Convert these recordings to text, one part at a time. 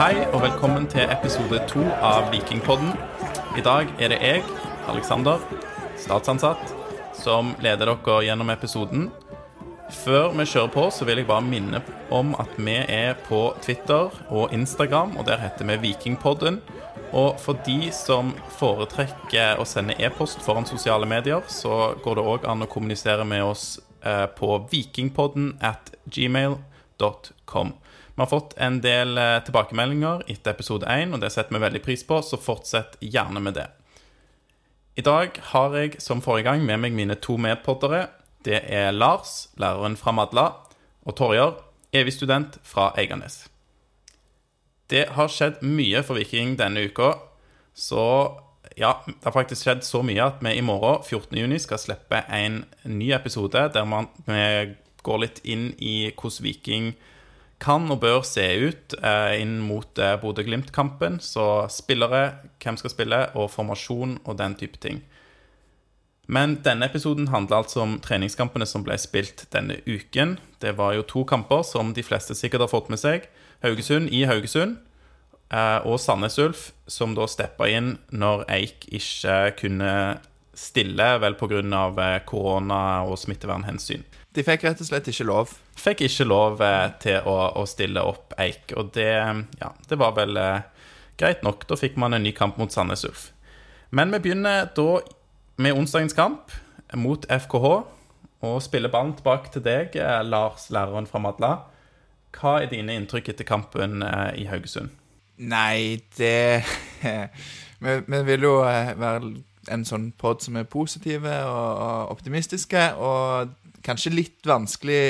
Hei og velkommen til episode to av Vikingpodden. I dag er det jeg, Alexander, statsansatt, som leder dere gjennom episoden. Før vi kjører på, så vil jeg bare minne om at vi er på Twitter og Instagram, og der heter vi Vikingpodden. Og for de som foretrekker å sende e-post foran sosiale medier, så går det òg an å kommunisere med oss eh, på vikingpodden at gmail.com. Vi har fått en del eh, tilbakemeldinger etter episode 1, og det setter vi veldig pris på, så fortsett gjerne med det. I dag har jeg som forrige gang med meg mine to medpoddere. Det er Lars, læreren fra Madla, og Torjar, evig student fra Eiganes. Det har skjedd mye for Viking denne uka, så ja, det har faktisk skjedd så mye at vi i morgen, 14.6, skal slippe en ny episode der vi går litt inn i hvordan Viking kan og bør se ut eh, inn mot eh, Bodø-Glimt-kampen. Så spillere, hvem skal spille, og formasjon og den type ting. Men denne episoden handler altså om treningskampene som ble spilt denne uken. Det var jo to kamper som de fleste sikkert har fått med seg. Haugesund i Haugesund eh, og Sandnes Ulf, som da steppa inn når Eik ikke kunne stille, vel pga. Eh, korona og smittevernhensyn. De fikk rett og slett ikke lov. Fikk ikke lov eh, til å, å, stille opp Eik, og det, ja, det var vel eh, greit nok. Da fikk man en ny kamp mot Sandnes Ulf. Men vi begynner da med onsdagens kamp mot FKH. Og spiller ballen tilbake til deg, eh, Lars, læreren fra Madla. Hva er dine inntrykk etter kampen eh, i Haugesund? Nei, det vi, vi, vil jo eh, være en sånn pod som er positive og optimistiske. Og kanskje litt vanskelig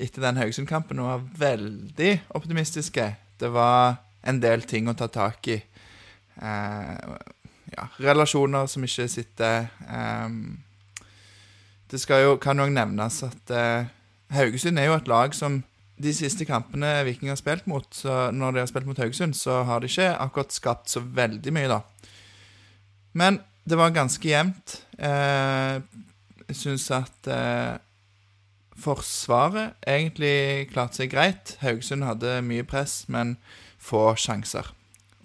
etter den Haugesund-kampen å være veldig optimistiske. Det var en del ting å ta tak i. Eh, ja, relasjoner som ikke sitter. Eh, det jo, kan jo nevnes at eh, Haugesund er jo et lag som de siste kampene Viking har spilt mot, når de har spilt mot Haugesund, så har de ikke akkurat skapt så veldig mye, da. Men det var ganske jevnt. Eh, jeg syns at eh, Forsvaret egentlig klarte seg greit. Haugesund hadde mye press, men få sjanser.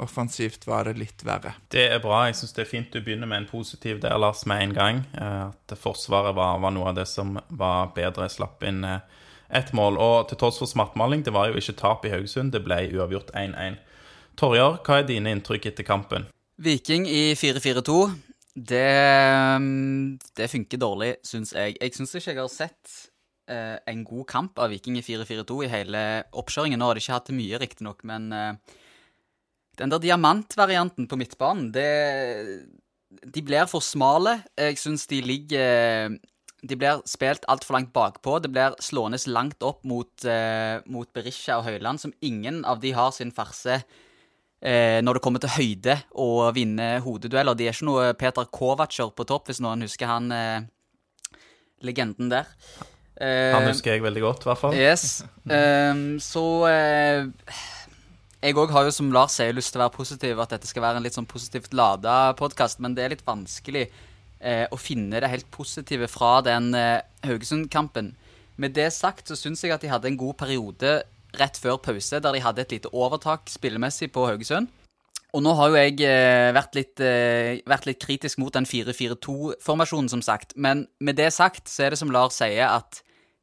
Offensivt var det litt verre. Det er bra. Jeg syns det er fint du begynner med en positiv del, Lars, med en gang. Eh, at Forsvaret var, var, noe av det som var bedre. Slapp inn eh, ett mål. Og til tross for smartmaling, det var jo ikke tap i Haugesund. Det ble uavgjort 1-1. Torjar, hva er dine inntrykk etter kampen? Viking i 4-4-2 det, mm, det funker dårlig, syns jeg. Jeg syns ikke jeg har sett eh, en god kamp av Viking i 4-4-2 i hele oppkjøringen. Nå har de ikke hatt mye, riktignok, men eh, den der diamantvarianten på midtbanen, det De blir for smale. Jeg syns de ligger De blir spilt altfor langt bakpå. Det blir slående langt opp mot, eh, mot Berisha og Høyland, som ingen av de har sin farse eh, når det kommer til høyde og vinne hodedueller. De er ikke noe Peter Kovacer på topp, hvis noen husker han eh, legenden der. Eh, han husker jeg veldig godt, i hvert fall. Yes. Eh, så eh, jeg òg har jo, som Lars sier, lyst til å være positiv, at dette skal være en litt sånn positivt lada podkast, men det er litt vanskelig eh, å finne det helt positive fra den eh, Haugesund-kampen. Med det sagt så syns jeg at de hadde en god periode rett før pause, der de hadde et lite overtak spillemessig på Haugesund. Og nå har jo jeg eh, vært, litt, eh, vært, litt, kritisk mot den 4-4-2-formasjonen, som sagt. Men med det sagt så er det som Lars sier, at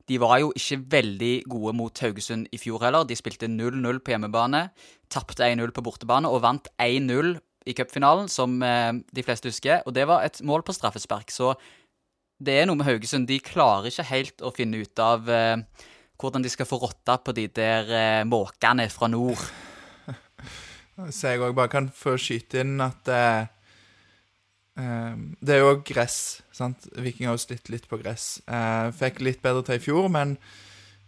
de var jo ikke veldig gode mot Haugesund i fjor heller. De spilte 0-0 på hjemmebane, tapte 1-0 på bortebane og vant 1-0 i cupfinalen, som eh, de fleste husker. Og det var et mål på straffespark. Så det er noe med Haugesund. De klarer ikke helt å finne ut av eh, hvordan de skal få rotta på de der eh, måkene fra nord. Så jeg òg bare kan få skyte inn at eh, eh, Det er jo gress. sant? Viking har jo slitt litt på gress. Eh, fikk litt bedre til i fjor, men,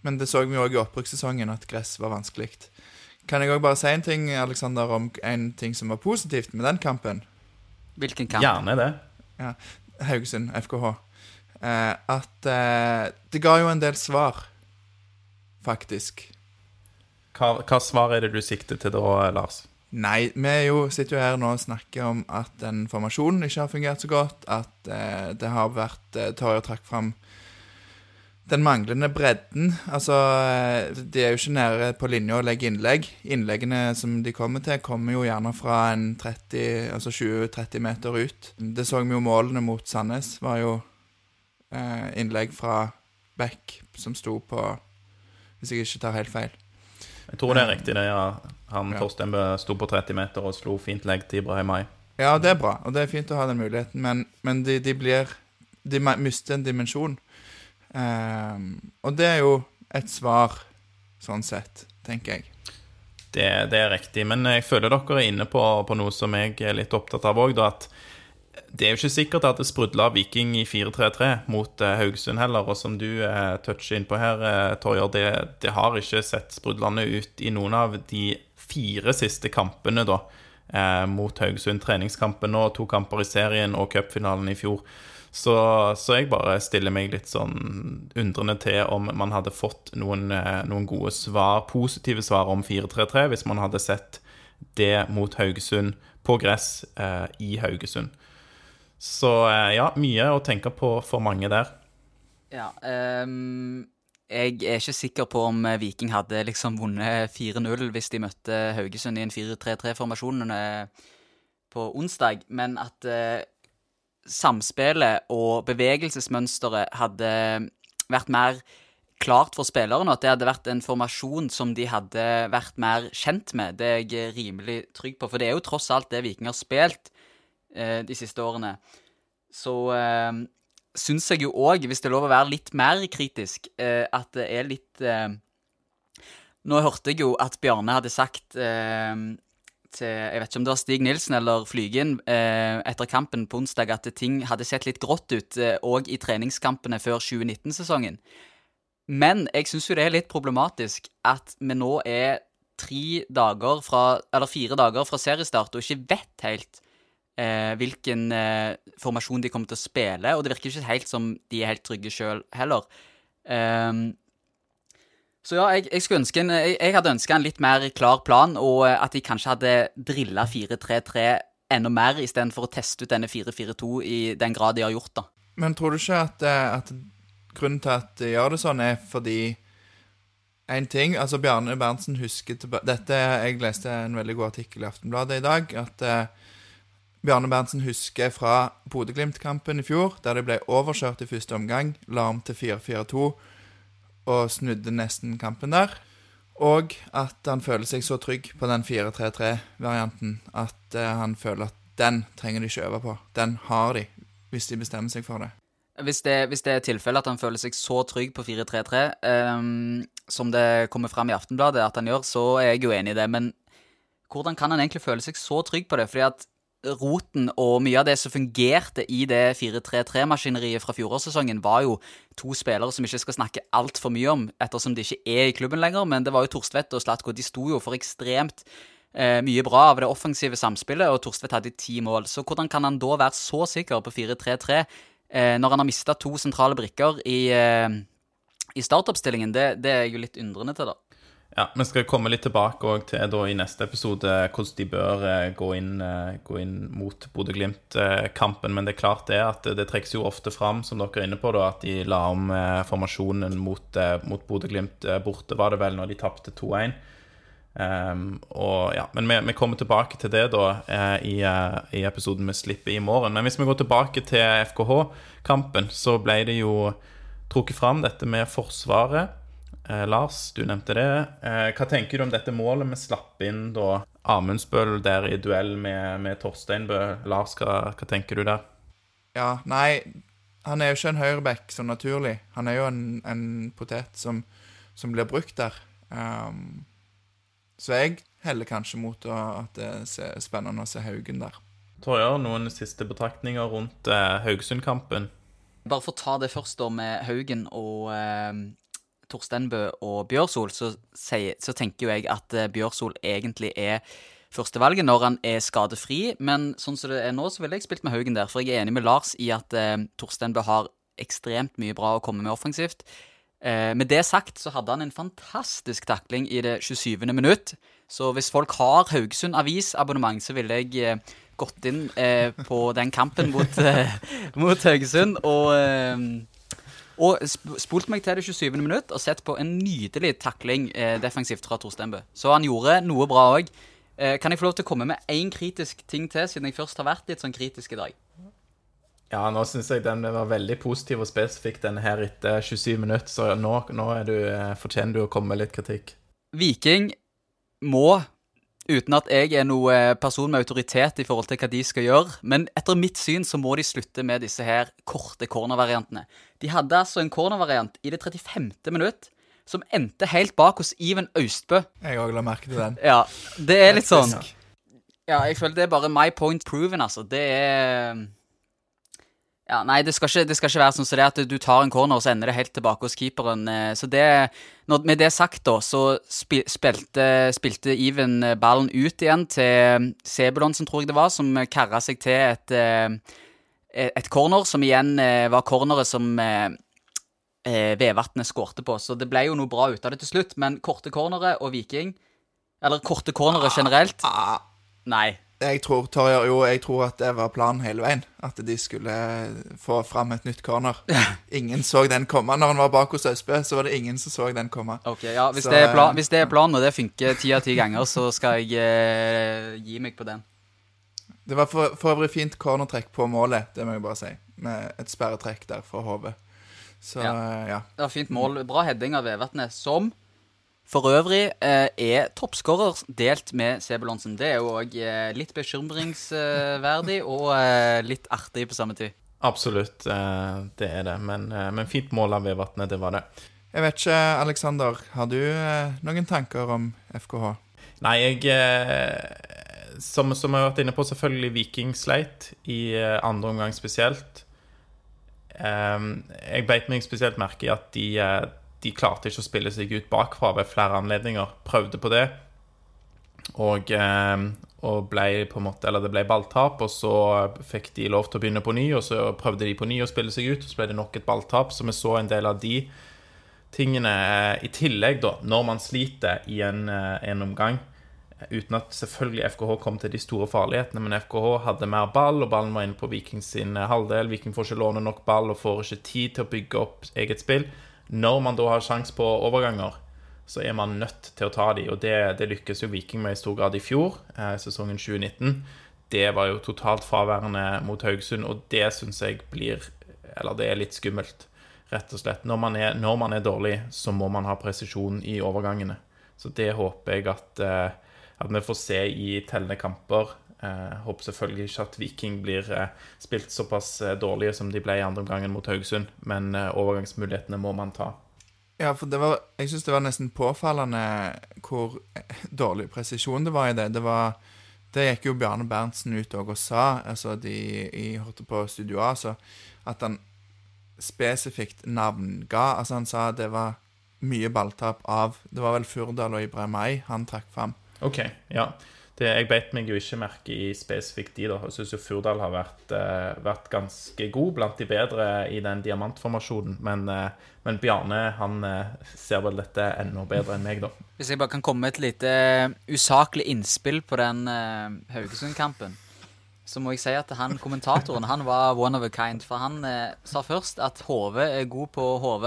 men det så vi òg i oppbrukssesongen, at gress var vanskelig. Kan jeg òg bare si en ting Alexander, om en ting som var positivt med den kampen? Hvilken kamp? Gjerne det. Ja, Haugesund, FKH. Eh, at eh, det ga jo en del svar faktisk. Hva, hva, svar er det du sikter til da, Lars? Nei, vi jo, sitter jo her nå og snakker om at den formasjonen ikke har fungert så godt. At eh, det har vært eh, Torje trakk fram den manglende bredden. Altså, eh, de er jo ikke nede på linja og legger innlegg. Innleggene som de kommer til, kommer jo gjerne fra en 30, altså 20-30 meter ut. Det så vi jo målene mot Sandnes, var jo eh, innlegg fra Beck som sto på Hvis jeg ikke tar helt feil. Jeg tror det er riktig, det. Ja. Han Ja. Torstein Bø sto på 30 meter og slo fint legg til Ibrahim Ay. Ja, det er bra, og det er fint å ha den muligheten, men, men de, de blir De mister en dimensjon. Um, og det er jo et svar, sånn sett, tenker jeg. Det, det er riktig. Men jeg føler dere er inne på, på noe som jeg er litt opptatt av òg, at det er jo ikke sikkert at det sprudla Viking i 4-3-3 mot eh, Haugesund heller. Og som du eh, toucher inn på her, eh, Torjer, det, det har ikke sett sprudlende ut i noen av de fire siste kampene, da. Eh, mot Haugesund. Treningskampen nå, to kamper i serien og cupfinalen i fjor. Så, så jeg bare stiller meg litt sånn undrende til om man hadde fått noen, noen gode svar, positive svar om 4-3-3 hvis man hadde sett det mot Haugesund på gress i Haugesund. Så eh, ja, mye å tenke på for mange der. Ja, um, jeg er ikke sikker på om eh, Viking hadde liksom vunnet 4-0 hvis de møtte Haugesund i en 4-3-3-formasjon eh, på onsdag, men at uh, samspillet og bevegelsesmønsteret hadde vært mer klart for spillerne, at det hadde vært en formasjon som de hadde vært mer kjent med. Det er jeg rimelig trygg på, for det er jo tross alt det Viking har spilt de siste årene. Så eh, syns jeg jo òg, hvis det er lov å være litt mer kritisk, eh, at det er litt eh, Nå hørte jeg jo at Bjarne hadde sagt eh, til Jeg vet ikke om det var Stig Nilsen eller Flygen eh, etter kampen på onsdag at ting hadde sett litt grått ut òg i treningskampene før 2019-sesongen. Men jeg syns jo det er litt problematisk at vi nå er tre dager fra Eller fire dager fra seriestart og ikke vet helt eh, hvilken eh, formasjon de kommer til å spille, og det virker ikke helt som de er helt trygge sjøl heller. Um, så ja, jeg, jeg, en, jeg, jeg hadde ønska en litt mer klar plan, og eh, at de kanskje hadde drilla 4-3-3 enda mer, istedenfor å teste ut denne 4-4-2 i den grad de har gjort, da. Men tror du ikke at, eh, at grunnen til at de gjør det sånn, er fordi en ting, altså Bjarne Berntsen husker tilbake Dette, Jeg leste en veldig god artikkel i Aftenbladet i dag. At eh, Bjarne Berntsen husker fra Bodø-Glimt-kampen i fjor, der de ble overkjørt i første omgang, la om til 4-4-2 og snudde nesten kampen der. Og at han føler seg så trygg på den 4-3-3-varianten at eh, han føler at den trenger de ikke øve på. Den har de, hvis de bestemmer seg for det. Hvis det, hvis det er tilfellet at han føler seg så trygg på 4-3-3, ehm, som det kommer fram i Aftenbladet at han gjør, så er jeg jo enig i det. Men hvordan kan han egentlig føle seg så trygg på det? Fordi at roten og mye av det som fungerte i det 4-3-3-maskineriet fra fjorårssesongen, var jo to spillere som ikke skal snakke altfor mye om, ettersom de ikke er i klubben lenger. Men det var jo Torstvedt og Slatko. De sto jo for ekstremt eh, mye bra av det offensive samspillet, og Torstvedt hadde ti mål. Så hvordan kan han da være så sikker på 4-3-3 eh, når han har mista to sentrale brikker i, eh, i startoppstillingen? Det, det er jeg jo litt undrende til, da. Ja, Vi skal komme litt tilbake til da i neste episode hvordan de bør eh, gå inn, eh, gå inn mot Bodø-Glimt-kampen. Men det er klart det at det trekkes jo ofte fram, som dere er inne på, da, at de la om eh, formasjonen mot, eh, mot Bodø-Glimt borte, var det vel, når de tapte 2-1. Um, og ja, Men vi, vi kommer tilbake til det da i, i episoden vi slipper i morgen. Men hvis vi går tilbake til FKH-kampen, så ble det jo trukket fram dette med Forsvaret. Eh, Lars, du nevnte det. Eh, hva tenker du om dette målet vi slapp inn da Amundsbøl der i duell med, med Torsteinbø? Lars, hva, hva tenker du der? Ja, nei, han er jo ikke en høyreback så naturlig. Han er jo en, en potet som, som blir brukt der. Um, så jeg heller kanskje mot å, at det er spennende å se Haugen der. Torjar, noen siste betraktninger rundt eh, Haugesund-kampen? Bare for å ta det først da med Haugen og eh, Torstenbø og Bjørsol, så, så tenker jo jeg at eh, Bjørsol egentlig er førstevalget når han er skadefri. Men sånn som det er nå, så ville jeg spilt med Haugen der. For jeg er enig med Lars i at eh, Torstenbø har ekstremt mye bra å komme med offensivt. Eh, med det sagt så hadde han en fantastisk takling i det 27. minutt. Så hvis folk har Haugesund Avis-abonnement, så ville jeg eh, gått inn eh, på den kampen mot, eh, mot Haugesund og, eh, Og sp spolt meg til det 27. minutt og sett på en nydelig takling eh, defensivt fra Torstenbø. Så han gjorde noe bra òg. Eh, kan jeg få lov til å komme med én kritisk ting til, siden jeg først har vært litt sånn kritisk i dag? Ja, nå syns jeg den var veldig positiv og spesifikk, den her etter 27 minutter, så nå, nå er du, eh, fortjener du å komme med litt kritikk. Viking må, uten at jeg er noe person med autoritet i forhold til hva de skal gjøre, men etter mitt syn så må de slutte med disse her korte cornervariantene. De hadde altså en cornervariant i det 35. minutt som endte helt bak hos Even Austbø. Jeg òg la merke til den. Ja, det er litt sånn Ja, jeg føler det er bare my point proven, altså. Det er Ja, nei, det skal ikke, det skal ikke være sånn som det at du tar en corner, og så ender det helt tilbake hos keeperen. eh, Så det når, Med det sagt, da, så spil, spilte, spilte Even eh, ballen ut igjen til Sebulonsen, tror jeg det var, som karra seg til et eh, et corner, som igjen var corneret som Vevatnet skårte på. Så det ble jo noe bra ut av det til slutt, men korte cornere og Viking Eller korte cornere generelt Ah, Nei. Jeg tror, Torjer, jo, jeg tror at det var planen hele veien. At de skulle få fram et nytt corner. Ingen så den komme. Når han var bak hos Østbø, så var det ingen som så den komme. Ok, ja, Hvis, Så, det, er plan, eh, hvis det er planen, og det funker ti av ti ganger, så skal jeg eh, gi meg på den. Det var for, for øvrig fint cornertrekk på målet, det må jeg bare si. Med et sperretrekk der fra HV. Så Ja. ja. ja. Det var fint mål. Bra heading av Vevatnet, som for øvrig eh, er toppskårer delt med Sebulonsen. Det er jo òg eh, litt bekymringsverdig og eh, litt artig på samme tid. Absolutt, eh, det er det. Men, eh, men fint mål av Vevatnet, det var det. Jeg vet ikke, Aleksander, har du eh, noen tanker om FKH? Nei, jeg eh, som, som jeg har vært inne på, selvfølgelig Viking sleit i eh, andre omgang spesielt. Ehm, jeg beit meg spesielt merke i at de, eh, de klarte ikke å spille seg ut bakfra ved flere anledninger. Prøvde på det, og, eh, og ble på en måte Eller det ble balltap, og så fikk de lov til å begynne på ny, og så prøvde de på ny å spille seg ut, og så ble det nok et balltap. Så vi så en del av de tingene eh, i tillegg, da, når man sliter i en, eh, en omgang. Uten at selvfølgelig FKH kom til de store farlighetene, men FKH hadde mer ball, og ballen var inne på Vikings sin halvdel. Viking får ikke låne nok ball og får ikke tid til å bygge opp eget spill. Når man da har sjanse på overganger, så er man nødt til å ta de, og det, det lykkes jo Viking med i stor grad i fjor, eh, sesongen 2019. Det var jo totalt fraværende mot Haugesund, og det syns jeg blir Eller det er litt skummelt, rett og slett. Når man er, når man er dårlig, så må man ha presisjon i overgangene. Så det håper jeg at, eh, at vi får se i tellende kamper. Eh, håper selvfølgelig ikke at Viking blir eh, spilt såpass eh, dårlige som de ble i andre omgangen mot Haugesund, men overgangsmulighetene må man ta. Ja, for det var, jeg syns det var nesten påfallende hvor dårlig presisjon det var i det. Det var det gikk jo Bjarne Berntsen ut og sa, altså de i hørte på Studio A, altså, at han spesifikt navnga Altså han sa det var mye balltap av Det var vel Furdal og Ibrahimay han trakk fram. OK, ja. Det, jeg beit meg jo ikke merke i spesifikt de, da. Jeg syns Furdal har vært, eh, vært ganske god, blant de bedre i den diamantformasjonen. Men, eh, men Bjarne han eh, ser vel dette enda bedre enn meg, da. Hvis jeg bare kan komme med et lite usaklig innspill på den uh, Haugesund-kampen, så må jeg si at han kommentatoren han var one of a kind. For han eh, sa først at HV er god på HV,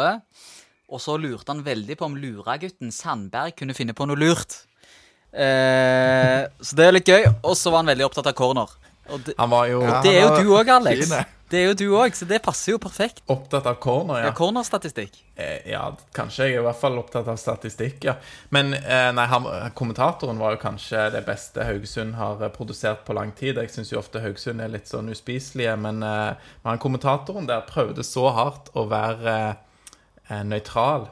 og så lurte han veldig på om luragutten Sandberg kunne finne på noe lurt. Eh, så det er litt gøy. Og så var han veldig opptatt av corner. Og det, Han var jo og det er jo du òg, Alex. Fine. det. Det er jo du òg, så det passer jo perfekt. opptatt av corner, Ja, ja. Cornerstatistikk. Eh, Ja, kanskje jeg er i hvert fall opptatt av statistikk, ja. Men eh, nei, han, kommentatoren var jo kanskje det beste Haugesund har eh, produsert på lang tid. Jeg syns jo ofte Haugesund er litt sånn uspiselige, men, eh, men han kommentatoren der prøvde så hardt å være eh, nøytral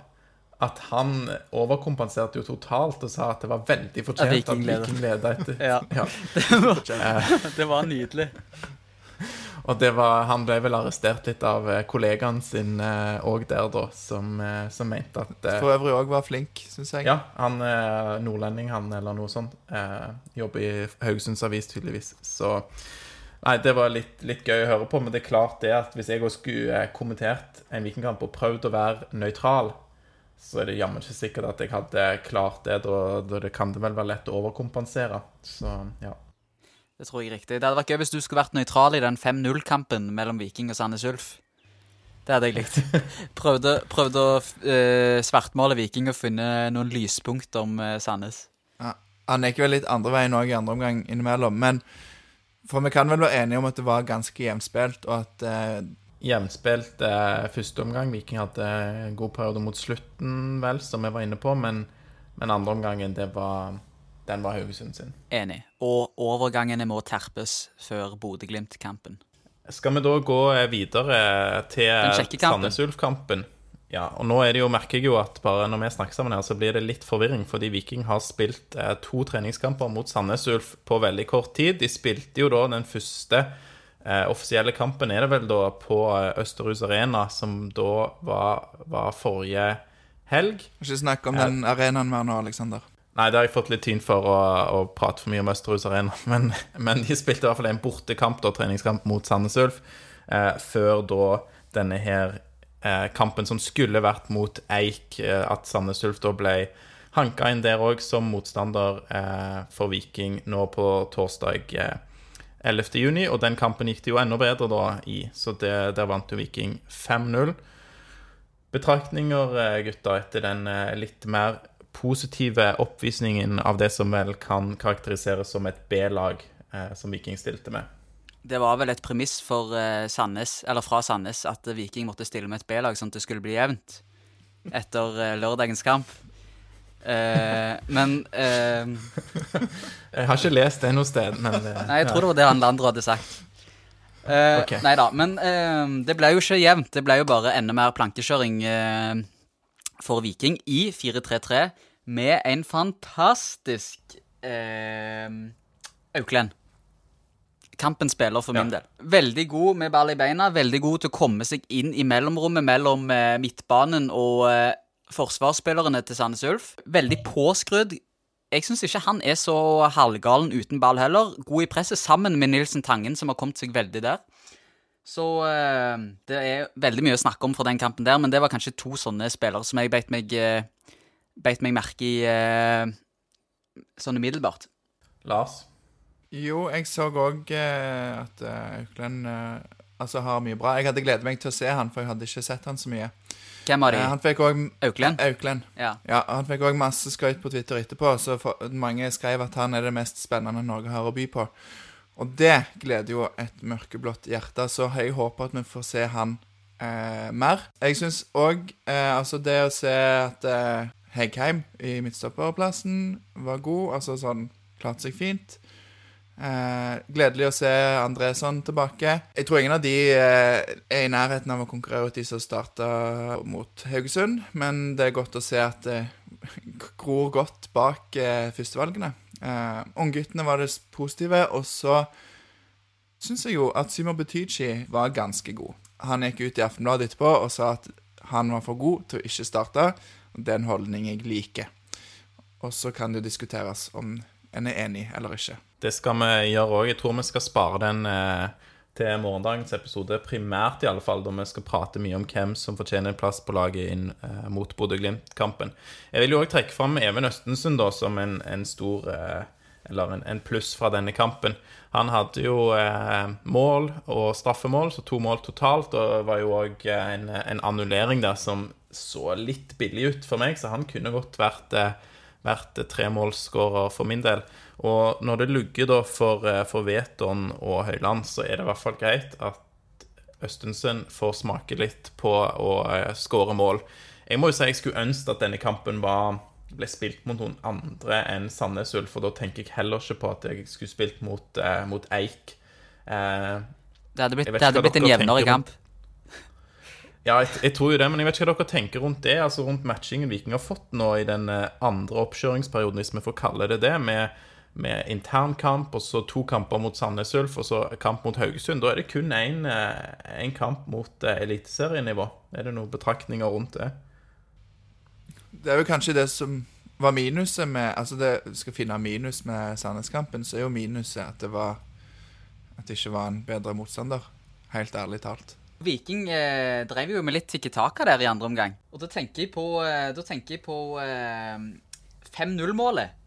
at han overkompenserte jo totalt og sa at det var veldig fortjent at Viking leda etter. Ja. Ja. Det var nydelig. Og det var, han ble vel arrestert litt av eh, kollegaen sin òg der, da, som, eh, som mente at eh, For øvrig òg var flink, syns jeg. Ja, han er nordlending, han, eller noe sånt. Eh, jobber i Haugesunds Avis, tydeligvis. Så Nei, det var litt, litt gøy å høre på, men det er klart det at hvis jeg også skulle eh, kommentert en Vikingkamp og prøvd å være nøytral, så er det jammen ikke sikkert at jeg hadde klart det. Da, da det kan det vel være lett å overkompensere. Så ja. Det tror jeg er riktig. Det hadde vært gøy hvis du skulle vært nøytral i den 5-0-kampen mellom Viking og Sandnes Ulf. Det hadde jeg likt. Prøvde, prøvde å uh, svartmale Viking og finne noen lyspunkter om uh, Sandnes. Ja, han gikk vel litt andre veien òg i andre omgang innimellom, men for vi kan vel være enige om at det var ganske jevnspilt, og at uh, Jevnspilt eh, første omgang. Viking hadde en god periode mot slutten, vel, som vi var inne på, men, men andre omgangen, det var den var Haugesund sin. Enig. Og overgangene må terpes før Bodø-Glimt-kampen. Skal vi da gå eh, videre til Sandnes Ulf-kampen? Ja, og nå er det jo, merker jeg jo at bare når vi snakker sammen her, så blir det litt forvirring, fordi Viking har spilt eh, to treningskamper mot Sandnes Ulf på veldig kort tid. De spilte jo da den første Eh, offisielle kampen er det vel da på eh, Østerhus Arena, som da var, var forrige helg. Ikke snakk om den arenaen mer nå, Aleksander. Nei, det har jeg fått litt tyn for å, å prate for mye om Østerhus Arena. Men, men, de spilte i hvert fall en bortekamp, da, treningskamp mot Sandnes Ulf, eh, før da denne her eh, kampen som skulle vært mot Eik, eh, at Sandnes Ulf da ble hanka inn der òg som motstander eh, for Viking nå på torsdag. Eh, 11. juni, og den kampen gikk det jo enda bedre da i, så det, der vant jo Viking 5-0. Betraktninger, eh, gutta, etter den eh, litt mer positive oppvisningen av det som vel kan karakteriseres som et B-lag eh, som Viking stilte med? Det var vel et premiss for eh, Sandnes, fra Sandnes at Viking måtte stille med et B-lag sånn at det skulle bli jevnt etter eh, lørdagens kamp. Uh, men uh, Jeg har ikke lest det noe sted, men uh, Nei, jeg tror det var det han Lander hadde sagt. Okay. Nei da, men det ble jo ikke jevnt. Det ble jo bare enda mer plankekjøring for Viking i 4-3-3 med en fantastisk Auklend. Kampen spiller for min ja. del. Veldig god med ball i beina. Veldig god til å komme seg inn i mellomrommet mellom midtbanen og forsvarsspillerne til Sandnes Ulf. Veldig påskrudd. Jeg syns ikke han er så halvgalen uten ball heller. God i presset, sammen med Nilsen Tangen, som har kommet seg veldig der. Så uh, det er veldig mye å snakke om fra den kampen der, men det var kanskje to sånne spillere som jeg beit meg, uh, beit meg merke i uh, sånn umiddelbart. Lars? Jo, jeg så òg at Auklend altså, har mye bra. Jeg hadde gledet meg til å se han, for jeg hadde ikke sett han så mye. Hvem av de? Eh, han fikk også, Auklend? Auklend. Ja. ja. Han fikk òg masse skryt på Twitter etterpå, så for, mange skrev at han er det mest spennende Norge har å by på. Og det gleder jo et mørkeblått hjerte, så jeg håper at vi får se han eh, mer. Jeg syns òg eh, altså det å se at eh, Heggheim i midtstopperplassen var god, altså sånn klarte seg fint. Eh, gledelig å se Andresson tilbake. Jeg tror ingen av de eh, er i nærheten av å konkurrere ut de som starta mot Haugesund, men det er godt å se at det gror godt bak eh, førstevalgene. Eh, Ungguttene var det positive, og så syns jeg jo at Simo Butichi var ganske god. Han gikk ut i Aftenbladet etterpå og sa at han var for god til å ikke starte. Det er en holdning jeg liker. Og så kan det diskuteres om en er enig eller ikke. Det skal vi gjøre òg. Jeg tror vi skal spare den eh, til morgendagens episode, primært i alle fall, da vi skal prate mye om hvem som fortjener en plass på laget inn eh, mot Bodø-Glimt-kampen. Jeg vil jo òg trekke fram Even Østensen da, som en, en stor eh, eller en, en, pluss fra denne kampen. Han hadde jo eh, mål og straffemål, så to mål totalt. Og det var jo òg en, en, annullering der som så litt billig ut for meg, så han kunne godt vært eh, vært tremålsskårer for min del. Og når det lugger da for, eh, for Veton og Høyland, så er det i hvert fall greit at Østensen får smake litt på å uh, skåre mål. Jeg må jo si jeg skulle ønske at denne kampen var, ble spilt mot noen andre enn Sandnes Ulf, for da tenker jeg heller ikke på at jeg skulle spilt mot, uh, mot Eik. Uh, det hadde blitt, det hadde blitt en jevnere kamp. Ja, jeg, jeg, tror jo det, men jeg vet ikke hva dere tenker rundt det. Altså rundt matchingen Viking har fått nå i den eh, andre oppkjøringsperioden, hvis vi får kalle det det, med, med internkamp, og så to kamper mot Sandnes Ulf, og så kamp mot Haugesund. Da er det kun én eh, kamp mot eh, eliteserienivå. Er det noen betraktninger rundt det? Det er jo kanskje det som var minuset med Altså, det skal finne minus med Sandnes-kampen, så er jo minuset at det var At det ikke var en bedre motstander. Helt ærlig talt. Viking eh, drev jo med litt tikki taka der i andre omgang. Og da tenker jeg på, eh, da tenker jeg på eh, 5-0-målet.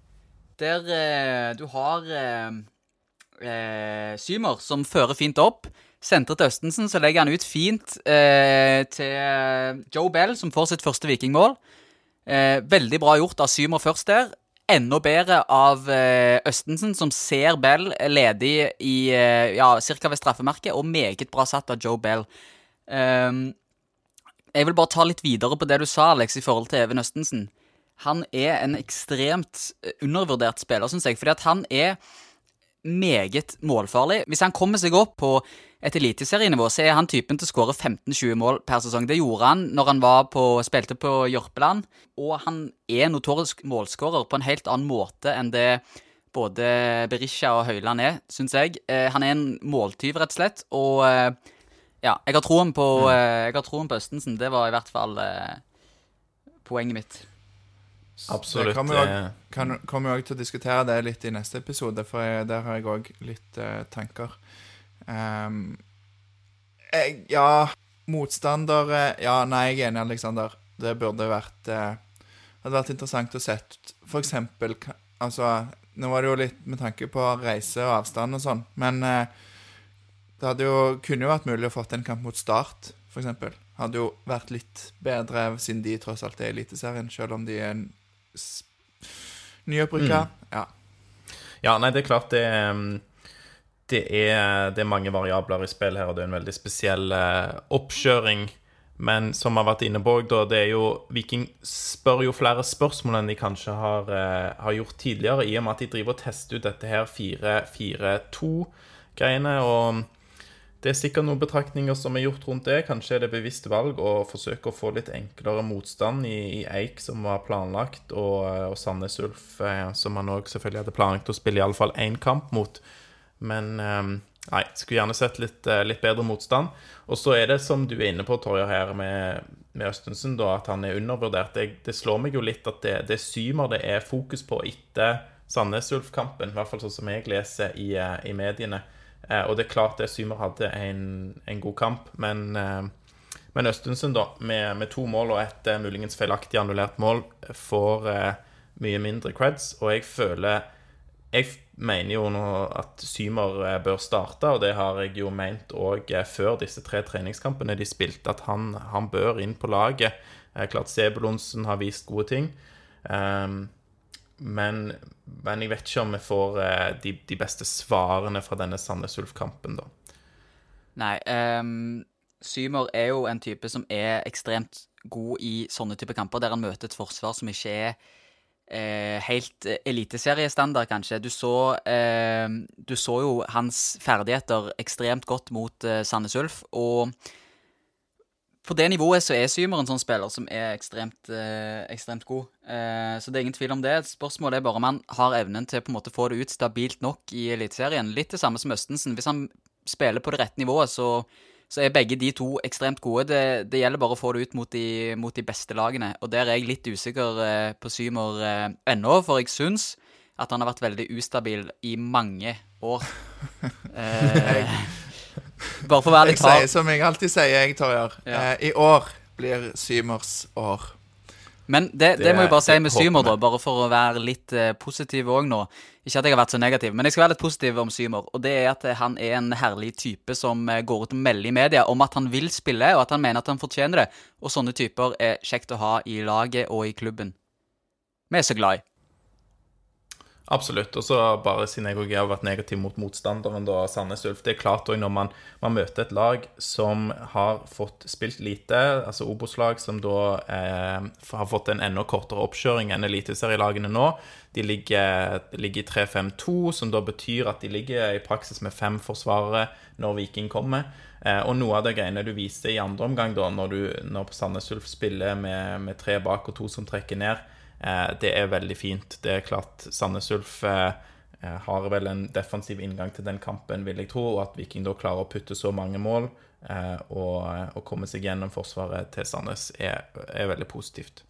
Der eh, du har eh, eh, Symer som fører fint opp. Sentrer til Østensen, så legger han ut fint eh, til Joe Bell, som får sitt første vikingmål. Eh, veldig bra gjort av Symer først der. Enda bedre av eh, Østensen, som ser Bell ledig i eh, ja, ca. ved straffemerket, og meget bra satt av Joe Bell. Um, jeg vil bare ta litt videre på det du sa, Alex, i forhold til Even Østensen. Han er en ekstremt eh, undervurdert spiller, syns jeg, fordi at han er meget målfarlig. Hvis han kommer seg opp på et eliteserienivå, så er han typen til å skåre 15-20 mål per sesong. Det gjorde han når han på, spilte på Jørpeland, og han er notorisk målskårer på en helt annen måte enn det både Berisha og Høyland er, syns jeg. Eh, han er en måltyv, rett og slett, og eh, ja, jeg har troen på, mm. eh, jeg har troen på Østensen. Det var i hvert fall poenget mitt. Absolutt. Det kommer vi òg til å diskutere det litt i neste episode, for jeg, der har jeg òg litt uh, tanker. Um, jeg, ja Motstandere Ja, nei, jeg er enig, Aleksander. Det burde vært uh, hadde vært interessant å se for eksempel Altså, nå var det jo litt med tanke på reise og avstand og sånn, men uh, det hadde jo, kunne jo vært mulig å fått en kamp mot Start, eksempel. Hadde jo vært litt bedre, siden de tross alt er Eliteserien, selv om de er en nyopprykka. Mm. Ja. ja, nei, det er klart det um, det er, det er, mange variabler i spill her, og det er en veldig spesiell uh, oppkjøring. Men som vi har vært inne på, da, det er jo Viking spør jo flere spørsmål enn de kanskje har, uh, har gjort tidligere, i og med at de driver og tester ut dette her 4-4-2-greiene. Og det er sikkert noen betraktninger som er gjort rundt det. Kanskje er det bevisst valg å forsøke å få litt enklere motstand i, i Eik, som var planlagt, og, og Sandnes Ulf, eh, som han òg selvfølgelig hadde planlagt å spille iallfall én kamp mot. Men eh, nei, skulle gjerne sett litt, eh, litt, bedre motstand. Og så er det, som du er inne på, Torjer, her med, med Østensen, da, at han er undervurdert. Det, det slår meg jo litt at det, det Symer det er fokus på etter Sandnes Ulf-kampen, i hvert fall sånn som jeg leser i, eh, i mediene. Eh, og det er klart det Symer hadde en, en god kamp, men, men Østensen, da, med, med, to mål og et muligens feilaktig annullert mål, får mye mindre creds, og jeg føler jeg mener jo nå at Symer eh, bør starte, og det har jeg jo ment òg eh, før disse tre treningskampene de spilte, at han, han bør inn på laget. Eh, klart Sebulonsen har vist gode ting. Um, men, men, jeg vet ikke om vi får de, de beste svarene fra denne Sandnes Ulf-kampen, da. Nei. Um, Symer er jo en type som er ekstremt god i sånne type kamper, der han møter et forsvar som ikke er eh, helt eh, eliteseriestandard, kanskje. Du så, eh, du så jo hans ferdigheter ekstremt godt mot eh, Sandnes Ulf. Og på det nivået så er Symer en sånn spiller som er ekstremt, eh, ekstremt god. Eh, så det er ingen tvil om det. Spørsmålet er bare om han har evnen til på en måte få det ut stabilt nok i Eliteserien. Litt det samme som Østensen. Hvis han spiller på det rette nivået, så så er begge de to ekstremt gode. Det, det, gjelder bare å få det ut mot de, mot de beste lagene. Og der er jeg litt usikker eh, på Symer eh, ennå, for jeg syns at han har vært veldig ustabil i mange år. eh, bare for å være litt hard. Som jeg alltid sier, jeg, Torjar. Ja. Eh, I år blir Symers år. Men det, det, det må jeg bare si med Symer, da, bare for å være litt eh, positiv òg nå. Ikke at jeg har vært så negativ, men jeg skal være litt positiv om Symer. Og det er at han er en herlig type som uh, går ut og melder i media om at han vil spille, og at han mener at han fortjener det. Og sånne typer er kjekt å ha i laget og i klubben. Vi er så glad i. Absolutt. Og så bare siden jeg har vært negativ mot motstanderen, da, Sandnes Ulf Det er klart òg når man, man, møter et lag som har fått spilt lite, altså Obos-lag som da eh, har fått en enda kortere oppkjøring enn eliteserielagene nå. De ligger, i 3-5-2, som da betyr at de ligger i praksis med fem forsvarere når Viking kommer. Eh, og noe av det greiene du viste i andre omgang, da, når, du, når Sandnes Ulf spiller med, med tre bak og to som trekker ned det er veldig fint. Det er klart Sandnes Ulf eh, eh, har vel en defensiv inngang til den kampen, vil jeg tro, og at Viking da klarer å putte så mange mål og, og komme seg gjennom forsvaret til Sandnes, er, er, veldig positivt.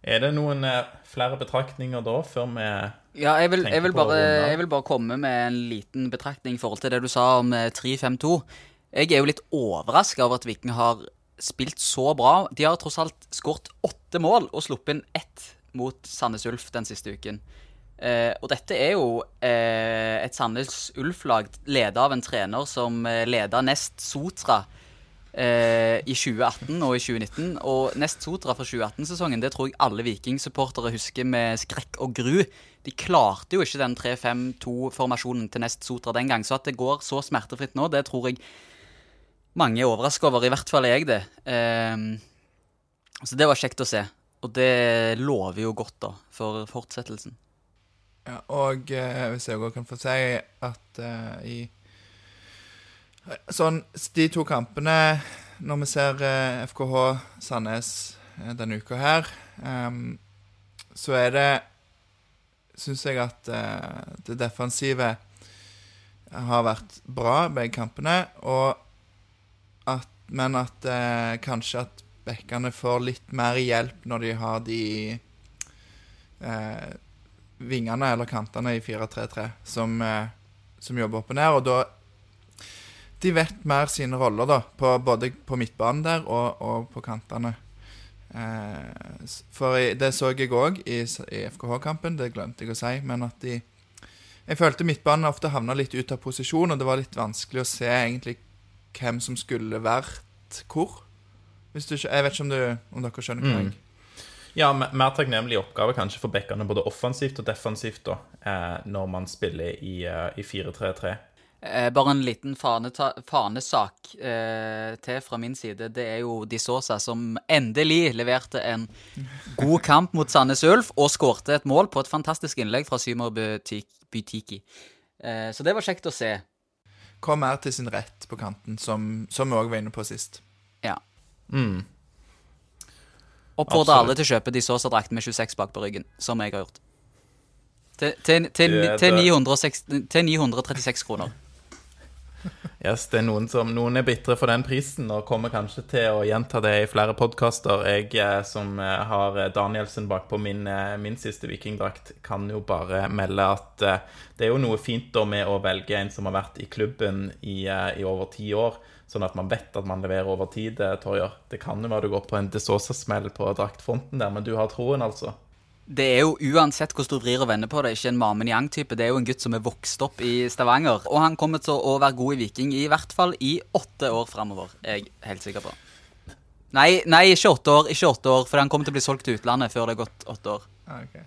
Er det noen flere betraktninger da, før vi ja, jeg vil, jeg, vil bare, jeg vil, bare, komme med en liten betraktning i forhold til det du sa om 3-5-2. Jeg er jo litt overraska over at Viking har spilt så bra. De har tross alt skåret åtte mål og sluppet inn ett mot Sandnes Ulf den siste uken. Eh, og dette er jo eh, et Sandnes Ulf-lag ledet av en trener som eh, leda Nest Sotra eh, i 2018 og i 2019. Og Nest Sotra fra 2018-sesongen det tror jeg alle Viking-supportere husker med skrekk og gru. De klarte jo ikke den 3-5-2-formasjonen til Nest Sotra den gang. Så at det går så smertefritt nå, det tror jeg mange er overraska over. I hvert fall er jeg det. Eh, så det var kjekt å se. Og det lover jo godt da for fortsettelsen. Ja, og eh, hvis jeg også kan få si at uh, i Sånn, de to kampene Når vi ser uh, FKH Sandnes uh, denne uka her, um, så er det Syns jeg at eh, det defensive har vært bra begge kampene, og at, men at eh, kanskje at bekkene får litt mer hjelp når de har de eh, vingene eller kantene i 4-3-3 som, eh, som jobber opp og ned. Og da De vet mer sine roller, da, på, både på midtbanen der og, og på kantene. Eh, for det så jeg òg i, i FKH-kampen, det glemte jeg å si, men at de Jeg følte midtbanen ofte havna litt ut av posisjon, og det var litt vanskelig å se egentlig hvem som skulle vært hvor. Hvis du, jeg vet ikke om, du, om dere skjønner hva Mm. jeg Ja, mer takknemlig oppgave kanskje for bekkene, både offensivt og defensivt, da, eh, når man spiller i, eh, i 4-3-3. Eh, bare en liten fanesak eh, til fra min side. Det er jo De Sosa som endelig leverte en god kamp mot Sandnes Ulf og skårte et mål på et fantastisk innlegg fra Symer Butik- Butiki. Eh, så det var kjekt å se. Kom mer til sin rett på kanten, som, som vi òg var inne på sist. Ja. Mm. Oppfordrer alle til å kjøpe de Sosa-drakt med 26 bak på ryggen, som jeg har gjort. Til, til, til, Det- til, 906, til 936 kroner. Yes, det er noen som Noen er bitre for den prisen og kommer kanskje til å gjenta det i flere podkaster. Jeg eh, som eh, har Danielsen bak på min, eh, min siste vikingdrakt, kan jo bare melde at det er jo noe fint da med å velge en som har vært i klubben i, i over ti år, sånn at man vet at man leverer over tid, Torjer. Det kan jo være du går på en Desosa-smell på draktfronten der, men du har troen, altså. Det er jo uansett hvordan du vrir og vender på det, ikke en Mamen Yang-type. Det er jo en gutt som er vokst opp i Stavanger. Og han kommer til å være god i Viking i hvert fall i åtte år framover, er jeg helt sikker på. Nei, nei, ikke åtte år, ikke åtte år, for han kommer til å bli solgt til utlandet før det har gått åtte år. Okay.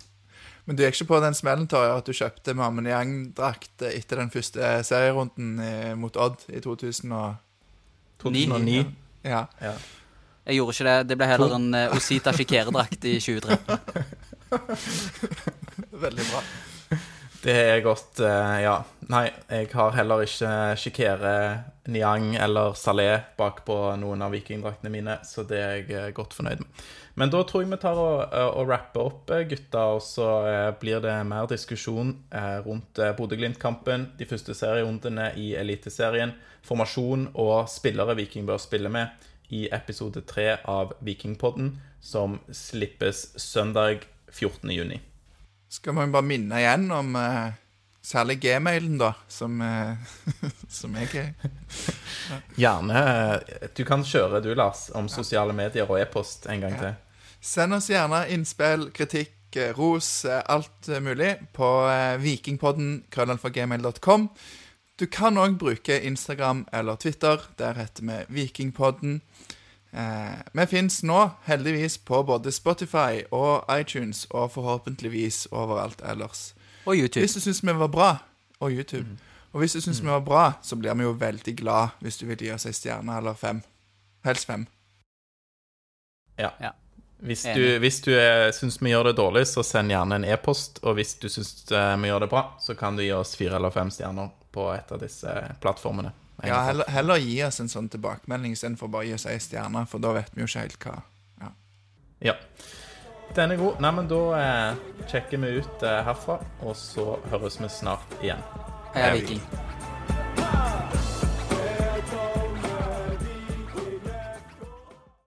Men du gikk ikke på den smellen, til at du kjøpte Mamen Yang-drakt etter den første serierunden eh, mot Odd i 2000 og 2009. Ja. Ja. Jeg gjorde ikke det. Det ble heller en uh, Osita Shikere-drakt i 2013. Veldig bra. Det er godt, eh, ja. Nei, jeg har heller ikke Shikere, Niang eller Salé bak på noen av vikingdraktene mine, så det er jeg eh, godt fornøyd med. Men da tror jeg vi tar og, eh, og rapper opp, gutta, og så blir det mer diskusjon rundt Bodø-Glimt-kampen, de første serierundene i Eliteserien, formasjon og spillere Viking bør spille med i episode tre av Vikingpodden, som slippes søndag 14. juni. Skal man bare minne igjen om uh, særlig gmailen, da, som, uh, som jeg er. Gjerne. Du kan kjøre du, Lars, om sosiale medier og e-post en gang til. Send oss gjerne innspill, kritikk, eh, ros, alt mulig på vikingpodden krøllalfagmail.com. Du kan òg bruke Instagram eller Twitter. Der heter vi Vikingpodden. Eh, vi fins nå heldigvis på både Spotify og iTunes, og forhåpentligvis overalt ellers. Og YouTube. Hvis du syns vi var bra, og YouTube. Og hvis du syns vi var bra, så blir vi jo veldig glad hvis du vil gi oss ei stjerne eller fem. Helst fem. Ja. Ja. Hvis du, hvis du eh, syns vi gjør det dårlig, så send gjerne en e-post. Og hvis du syns eh, vi gjør det bra, så kan du gi oss fire eller fem stjerner på et av disse plattformene. Ja, heller, heller gi oss en sånn tilbakemelding istedenfor bare å gi oss ei stjerne, for da vet vi jo ikke helt hva Ja. Den er god. Nei, men da eh, sjekker vi ut eh, herfra, og så høres vi snart igjen. Heia Viking.